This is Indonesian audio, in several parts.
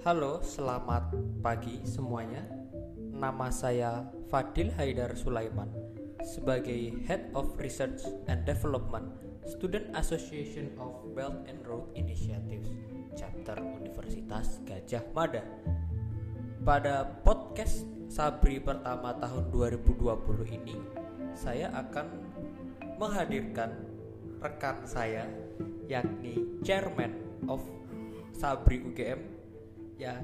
Halo, selamat pagi semuanya. Nama saya Fadil Haidar Sulaiman sebagai Head of Research and Development Student Association of Belt and Road Initiatives Chapter Universitas Gajah Mada. Pada podcast Sabri pertama tahun 2020 ini, saya akan menghadirkan rekan saya yakni Chairman of Sabri UGM ya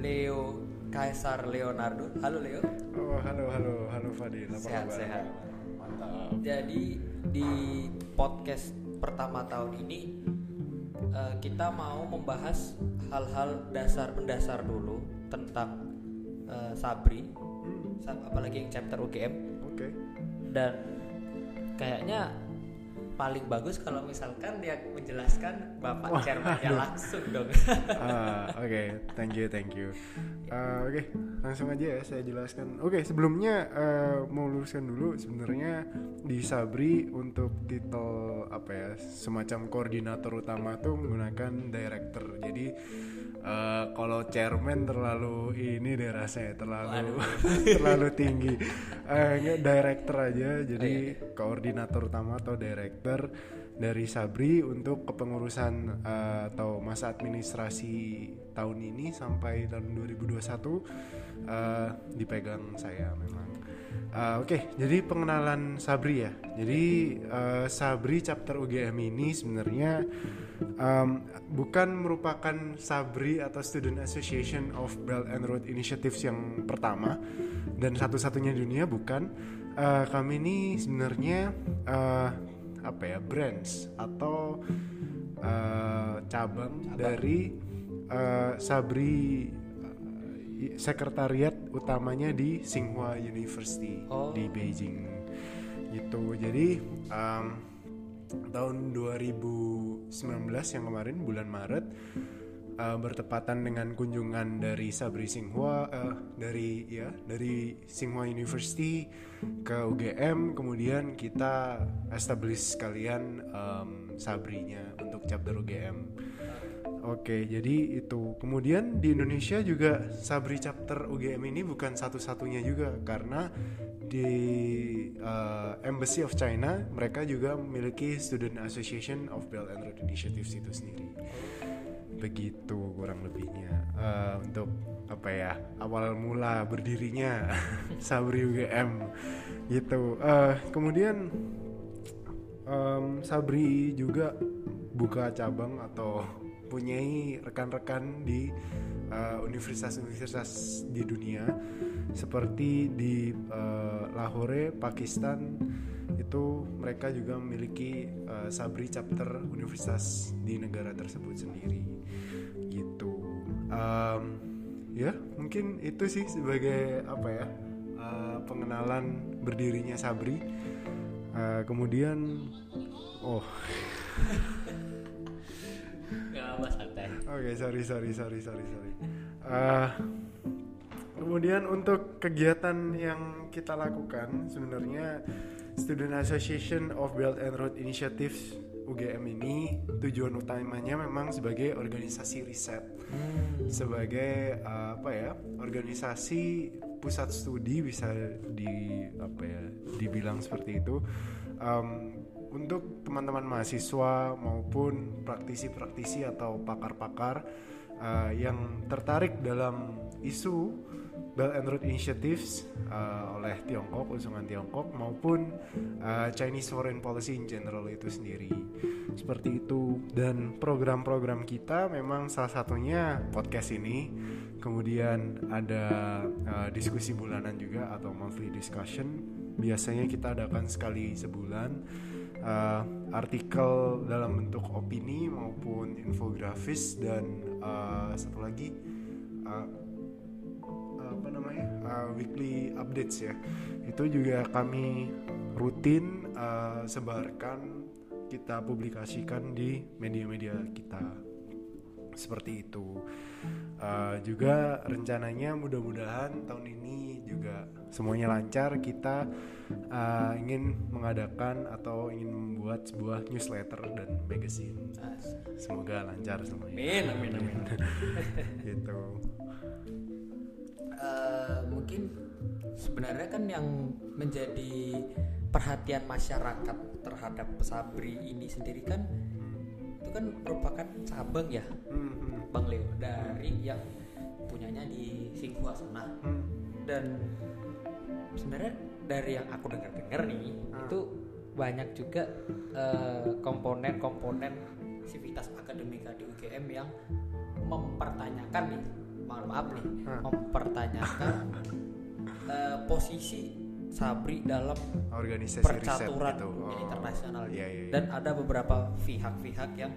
Leo Kaisar Leonardo. Halo Leo. Oh, halo, halo, halo Fadil. Apa Sehat kabar? sehat. Mantap. Jadi di podcast pertama tahun ini eh, kita mau membahas hal-hal dasar mendasar dulu tentang eh, Sabri, Hmm, apalagi yang chapter UGM Oke. dan kayaknya paling bagus kalau misalkan dia menjelaskan bapak chairmannya langsung dong. Ah, Oke, thank you, thank you. Ah, Oke, langsung aja ya saya jelaskan. Oke, sebelumnya eh, mau luruskan dulu sebenarnya di Sabri untuk titel apa ya semacam koordinator utama tuh menggunakan director. Jadi eh, kalau chairman terlalu ini deh rasanya terlalu terlalu tinggi. Eh, enggak director aja. Jadi koordinator utama atau director dari Sabri untuk kepengurusan eh, atau masa administrasi tahun ini sampai tahun 2021 eh, dipegang saya memang. Eh, Oke, jadi pengenalan Sabri ya. Jadi eh, Sabri chapter UGM ini sebenarnya em, bukan merupakan Sabri atau Student Association of Belt and Road Initiatives yang pertama dan satu-satunya dunia bukan. Eh, kami ini sebenarnya eh, apa ya branch atau eh, cabang, dari eh, Sabri eh, sekretariat utamanya di Tsinghua University Oh. di Beijing. Gitu. Jadi em, tahun 2019 yang kemarin bulan Maret eh, bertepatan dengan kunjungan dari Sabri Tsinghua eh, dari ya dari Tsinghua University ke UGM kemudian kita establish sekalian em, Sabrinya untuk chapter UGM Oke, jadi itu. Kemudian di Indonesia juga Sabri chapter UGM ini bukan satu-satunya juga karena di uh, Embassy of China mereka juga memiliki Student Association of Belt and Road Initiatives itu sendiri. Begitu kurang lebihnya Uh, untuk apa ya awal mula berdirinya Sabri UGM gitu. Uh, kemudian em, Sabri juga buka cabang atau punyai rekan-rekan di uh, universitas-universitas di dunia seperti di uh, Lahore, Pakistan itu mereka juga memiliki uh, Sabri chapter universitas di negara tersebut sendiri gitu Em, ya mungkin itu sih sebagai apa ya uh, pengenalan berdirinya Sabri Uh, kemudian oh. Oke, sorry, sorry, sorry, sorry, sorry. Eh, kemudian untuk kegiatan yang kita lakukan sebenarnya Student Association of Belt and Road Initiative UGM ini tujuan utamanya memang sebagai organisasi riset, sebagai eh, apa ya organisasi pusat studi bisa di apa ya dibilang seperti itu. Em, untuk teman-teman mahasiswa maupun praktisi-praktisi atau pakar-pakar uh, yang tertarik dalam isu Belt and Road Initiatives uh, oleh Tiongkok, usungan Tiongkok maupun uh, Chinese Foreign Policy in general itu sendiri. Seperti itu dan program-program kita memang salah satunya podcast ini. Kemudian ada uh, diskusi bulanan juga atau monthly discussion. Biasanya kita adakan sekali sebulan uh, artikel dalam bentuk opini maupun infografis dan uh, satu lagi uh, apa namanya uh, weekly updates ya. Itu juga kami rutin uh, sebarkan kita publikasikan di media-media kita. Seperti itu. Uh, juga rencananya mudah-mudahan tahun ini juga semuanya lancar. Kita uh, ingin mengadakan atau ingin membuat sebuah newsletter dan magazine. Semoga lancar semuanya. Amin amin amin. Gitu uh, mungkin sebenarnya kan yang menjadi perhatian masyarakat terhadap Sabri ini sendiri kan itu kan merupakan cabang ya hmm, Bang Leo dari yang punyanya di Singhua sana hmm. dan sebenarnya dari yang aku dengar-dengar nih Hmm. itu banyak juga eh, komponen-komponen sivitas akademika di UGM yang mempertanyakan nih mohon maaf nih Hmm. mempertanyakan eh, posisi Sabri dalam organisasi percaturan gitu Oh. internasional Iya, iya, iya. dan ada beberapa pihak-pihak yang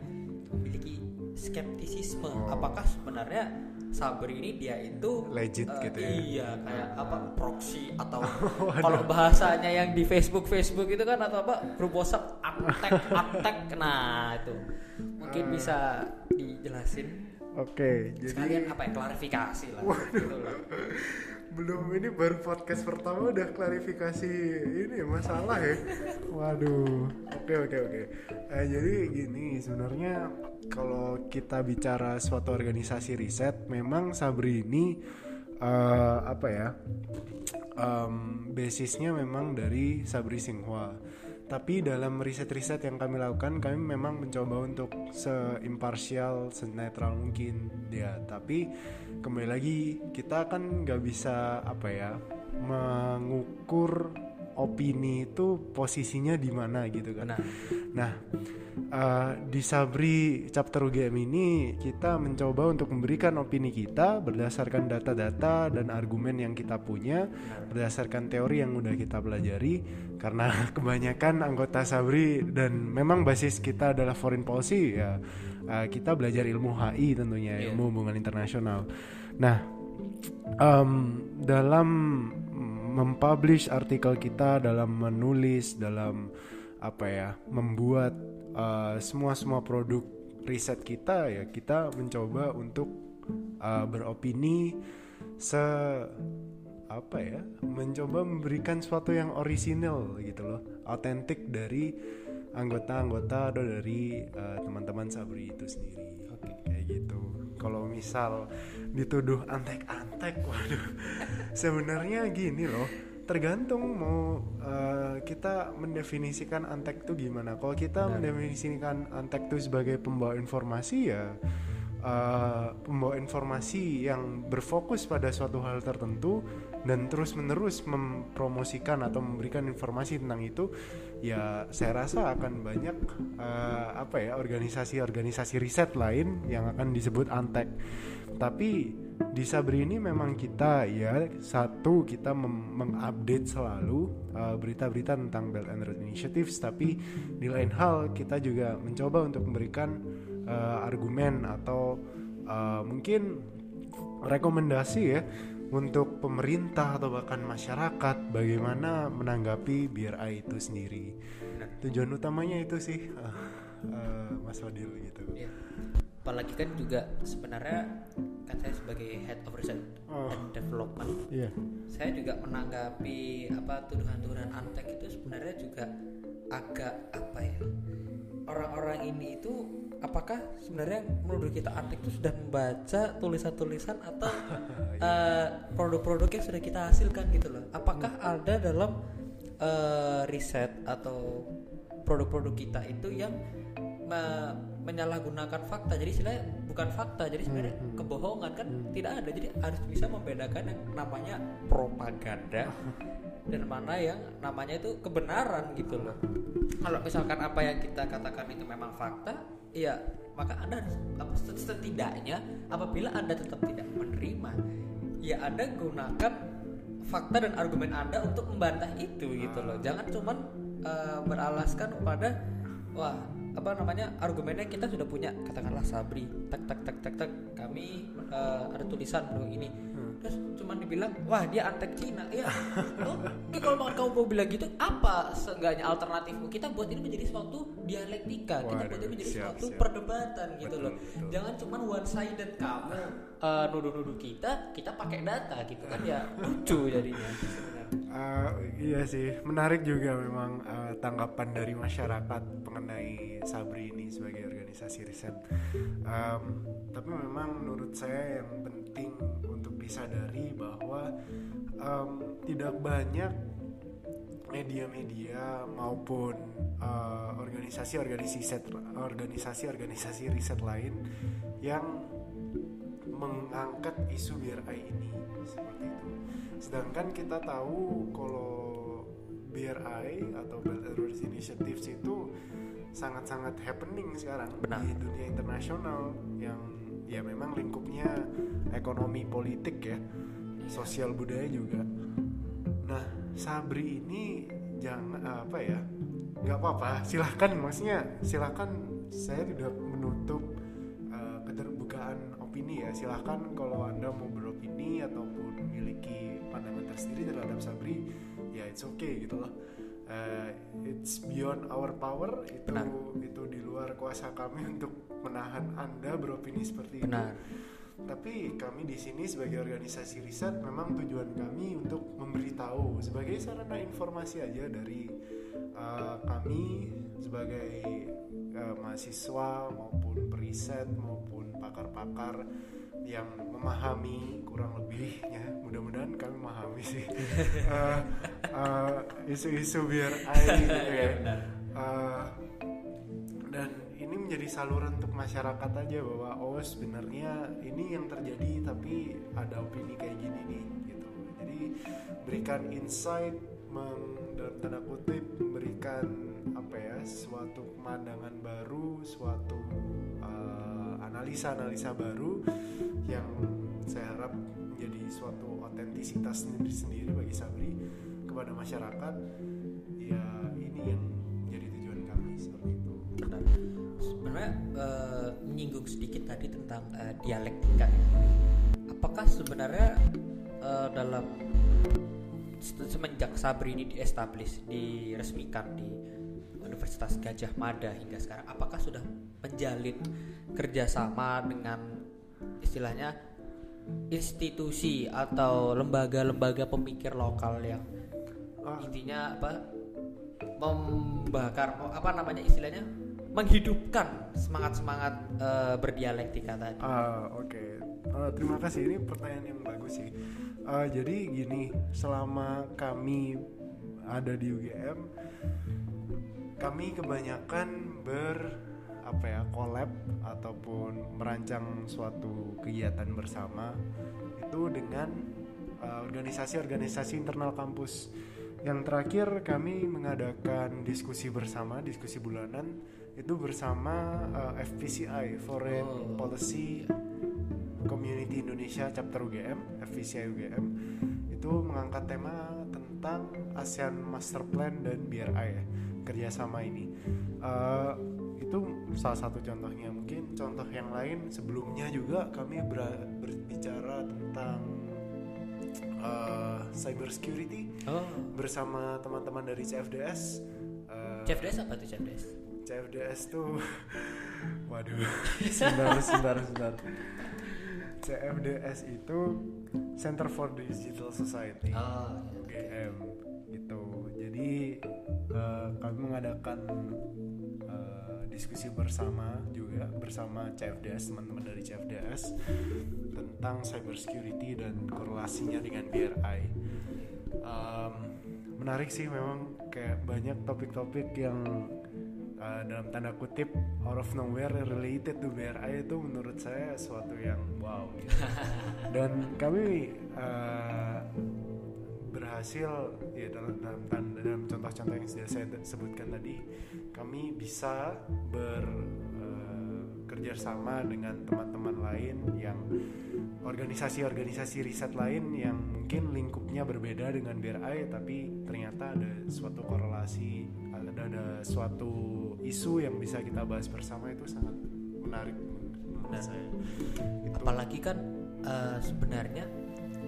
memiliki skeptisisme Oh. apakah sebenarnya Sabri ini dia itu Legit eh, gitu ya? iya kayak apa proxy atau Waduh. kalau bahasanya yang di Facebook Facebook itu kan atau apa grup WhatsApp attack attack nah itu mungkin Eh. bisa dijelasin oke jadi sekalian apa ya? Klarifikasi lah gitu lah. belum ini baru podcast pertama udah klarifikasi ini masalah ya. Waduh. Oke oke oke. Eh, jadi gini sebenarnya kalau kita bicara suatu organisasi riset memang Sabri ini eh, apa ya em, basisnya memang dari Sabri Singhua tapi dalam riset-riset yang kami lakukan kami memang mencoba untuk seimparsial senetral mungkin ya. Tapi kembali lagi kita kan nggak bisa apa ya mengukur opini itu posisinya di mana gitu kan Benar. Nah, eh, di Sabri chapter UGM ini kita mencoba untuk memberikan opini kita berdasarkan data-data dan argumen yang kita punya, berdasarkan teori yang udah kita pelajari. Karena kebanyakan anggota Sabri dan memang basis kita adalah foreign policy ya, eh, kita belajar ilmu HI tentunya, Iya. ilmu hubungan internasional. Nah, em, dalam mempublish artikel kita dalam menulis dalam apa ya membuat uh, semua semua produk riset kita ya kita mencoba untuk uh, beropini se apa ya mencoba memberikan sesuatu yang orisinal gitu loh autentik dari anggota-anggota atau dari uh, teman-teman Sabri itu sendiri Oke. kayak gitu kalau misal dituduh antek-antek waduh. Sebenarnya gini loh tergantung mau uh, kita mendefinisikan antek itu gimana. Kalau kita mendefinisikan antek itu sebagai pembawa informasi ya uh, pembawa informasi yang berfokus pada suatu hal tertentu dan terus menerus mempromosikan atau memberikan informasi tentang itu ya saya rasa akan banyak uh, apa ya organisasi-organisasi riset lain yang akan disebut antek tapi di Sabri ini memang kita ya satu kita mengupdate selalu uh, berita-berita tentang Belt and Road Initiatives. Tapi di lain hal kita juga mencoba untuk memberikan uh, argumen atau uh, mungkin rekomendasi ya untuk pemerintah atau bahkan masyarakat bagaimana menanggapi BRI itu sendiri. Tujuan utamanya itu sih uh, uh, Mas Wadil gitu. Iya. Apalagi kan juga sebenarnya kan saya sebagai head of research Oh. and development iya. saya juga menanggapi apa tuduhan-tuduhan antek itu sebenarnya juga agak apa ya orang-orang ini itu apakah sebenarnya menurut kita antek itu sudah membaca tulisan-tulisan atau eh, produk-produk yang sudah kita hasilkan gitu loh? Apakah ada dalam eh, riset atau produk-produk kita itu yang me- menyalahgunakan fakta. Jadi istilahnya bukan fakta jadi sebenarnya kebohongan kan tidak ada. Jadi harus bisa membedakan yang namanya propaganda dan mana yang namanya itu kebenaran gitu loh. Kalau misalkan apa yang kita katakan itu memang fakta ya maka anda harus apa, setidaknya apabila anda tetap tidak menerima ya anda gunakan fakta dan argumen anda untuk membantah itu gitu loh. Jangan cuman eh, beralaskan pada wah apa namanya argumennya kita sudah punya katakanlah Sabri tak tak tak tak tak kami uh, ada tulisan loh ini. Terus cuman dibilang wah dia antek Cina. Ya ini kalau banget kamu mau bilang gitu apa seenggaknya alternatifmu kita buat ini menjadi suatu dialektika. Kita buat Waduh, ini menjadi siap, suatu siap. perdebatan gitu Betul, loh. Betul. jangan cuman one sided kamu uh, nuduh-nuduh kita kita pakai data gitu kan. Ya lucu jadinya. Uh, iya sih, menarik juga memang uh, tanggapan dari masyarakat mengenai Sabri ini sebagai organisasi riset. Um, tapi memang menurut saya yang penting untuk disadari bahwa um, tidak banyak media-media maupun uh, organisasi-organisasi riset organisasi-organisasi riset lain yang mengangkat isu BRI ini seperti itu. Sedangkan kita tahu kalau BRI atau Belt and Road Initiatives itu sangat-sangat happening sekarang Benar. di dunia internasional yang ya memang lingkupnya ekonomi politik ya, sosial budaya juga. Nah, Sabri ini jangan apa ya? nggak apa-apa, silahkan maksudnya silahkan saya tidak menutup Silahkan kalau anda mau beropini ataupun memiliki pandangan tersendiri terhadap Sabri, ya it's okay gitu loh. Uh, it's beyond our power itu Benar. itu di luar kuasa kami untuk menahan anda beropini seperti Benar. itu. Tapi kami di sini sebagai organisasi riset memang tujuan kami untuk memberitahu sebagai sarana informasi aja dari uh, kami sebagai uh, mahasiswa maupun periset maupun pakar-pakar yang memahami kurang lebihnya. Mudah-mudahan kami memahami sih. Uh, uh, isu-isu biar air gitu ya. Uh, dan ini menjadi saluran untuk masyarakat aja bahwa oh sebenarnya ini yang terjadi tapi ada opini kayak gini nih gitu. Jadi berikan insight meng, dalam tanda kutip memberikan apa ya suatu pemandangan baru suatu analisa-analisa baru yang saya harap menjadi suatu otentisitas sendiri-sendiri bagi Sabri kepada masyarakat ya ini yang menjadi tujuan kami seperti itu Benar. Sebenarnya eh, menyinggung sedikit tadi tentang eh, dialektika. Apakah sebenarnya eh, dalam se- semenjak Sabri ini diestablish, diresmikan di Universitas Gajah Mada hingga sekarang, apakah sudah menjalin kerjasama dengan istilahnya institusi atau lembaga-lembaga pemikir lokal yang intinya apa membakar oh, apa namanya istilahnya menghidupkan semangat semangat berdialektika tadi. Ah, oke. Eh, terima kasih. Ini pertanyaan yang bagus sih. Eh, jadi gini, selama kami ada di UGM, kami kebanyakan ber apa ya collab ataupun merancang suatu kegiatan bersama itu dengan eh, organisasi-organisasi internal kampus. Yang terakhir kami mengadakan diskusi bersama, diskusi bulanan itu bersama eh, FPCI Foreign Oh. Policy Community Indonesia Chapter UGM, FPCI UGM itu mengangkat tema tentang ASEAN Master Plan dan BRI ya, kerjasama ini. Eh, itu salah satu contohnya. Mungkin contoh yang lain sebelumnya juga kami ber- berbicara tentang eh, cyber security Oh, bersama teman-teman dari CFDS. Eh, CFDS apa tuh CFDS? CFDS tuh waduh sebentar sebentar sebentar CFDS itu Center for Digital Society Oh, UGM gitu jadi eh, kami mengadakan eh, diskusi bersama juga bersama CFDS teman-teman dari CFDS tentang cyber security dan korelasinya dengan BRI Em, menarik sih memang kayak banyak topik-topik yang uh, dalam tanda kutip out of nowhere related to BRI itu menurut saya suatu yang wow gitu. dan kami uh, berhasil ya dalam dalam, dalam contoh-contoh yang sudah saya sebutkan tadi kami bisa ber uh, bekerja sama dengan teman-teman lain yang organisasi-organisasi riset lain yang mungkin lingkupnya berbeda dengan BRI tapi ternyata ada suatu korelasi ada ada suatu isu yang bisa kita bahas bersama itu sangat menarik menurut saya Itu. apalagi kan uh, sebenarnya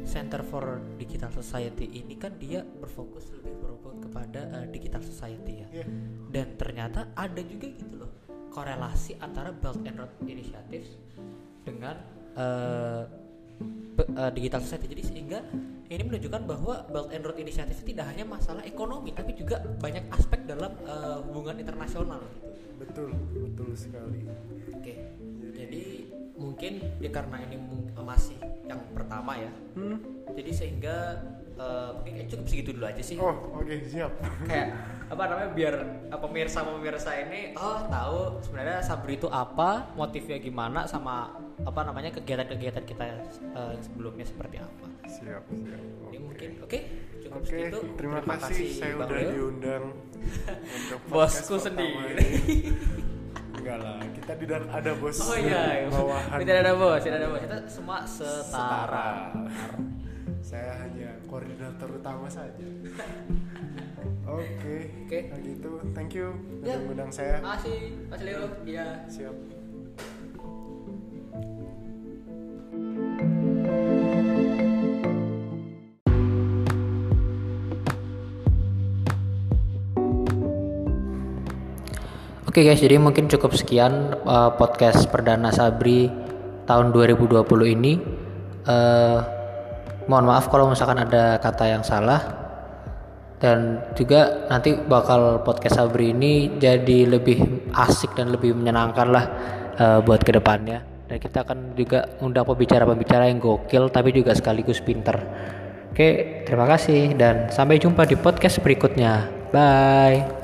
Center for Digital Society ini kan dia berfokus lebih berfokus kepada uh, digital society ya Yeah. dan ternyata ada juga gitu loh korelasi antara Belt and Road Initiative dengan uh, be- uh, digital society jadi sehingga ini menunjukkan bahwa Belt and Road Initiative tidak hanya masalah ekonomi tapi juga banyak aspek dalam uh, hubungan internasional gitu. betul betul sekali Oke, jadi mungkin ya karena ini masih yang pertama ya, hmm? jadi sehingga eh, mungkin kayak cukup segitu dulu aja sih. oh oke siap Kayak apa namanya biar eh, pemirsa pemirsa ini oh tahu sebenarnya sabri itu apa, motifnya gimana, sama apa namanya kegiatan-kegiatan kita eh, sebelumnya seperti apa. siap siap Ini Oke. mungkin oke cukup Oke, segitu. terima, kasih, saya Bang udah Leo. diundang untuk Bosku sendiri. tidak ada bos Oh iya, bawahan. tidak ada bos, tidak ada bos. Kita semua setara. Setara. saya hanya koordinator utama saja. Oke, Oke. kalau gitu, thank you Ya. udah mengundang saya. Makasih, Mas Leo. Iya. Siap. Oke guys, jadi mungkin cukup sekian uh, podcast perdana Sabri tahun 2020 ini. Uh, mohon maaf kalau misalkan ada kata yang salah. Dan juga nanti bakal podcast Sabri ini jadi lebih asik dan lebih menyenangkan lah uh, buat ke depannya. Dan kita akan juga undang pembicara-pembicara yang gokil tapi juga sekaligus pinter. Oke, terima kasih dan sampai jumpa di podcast berikutnya. Bye.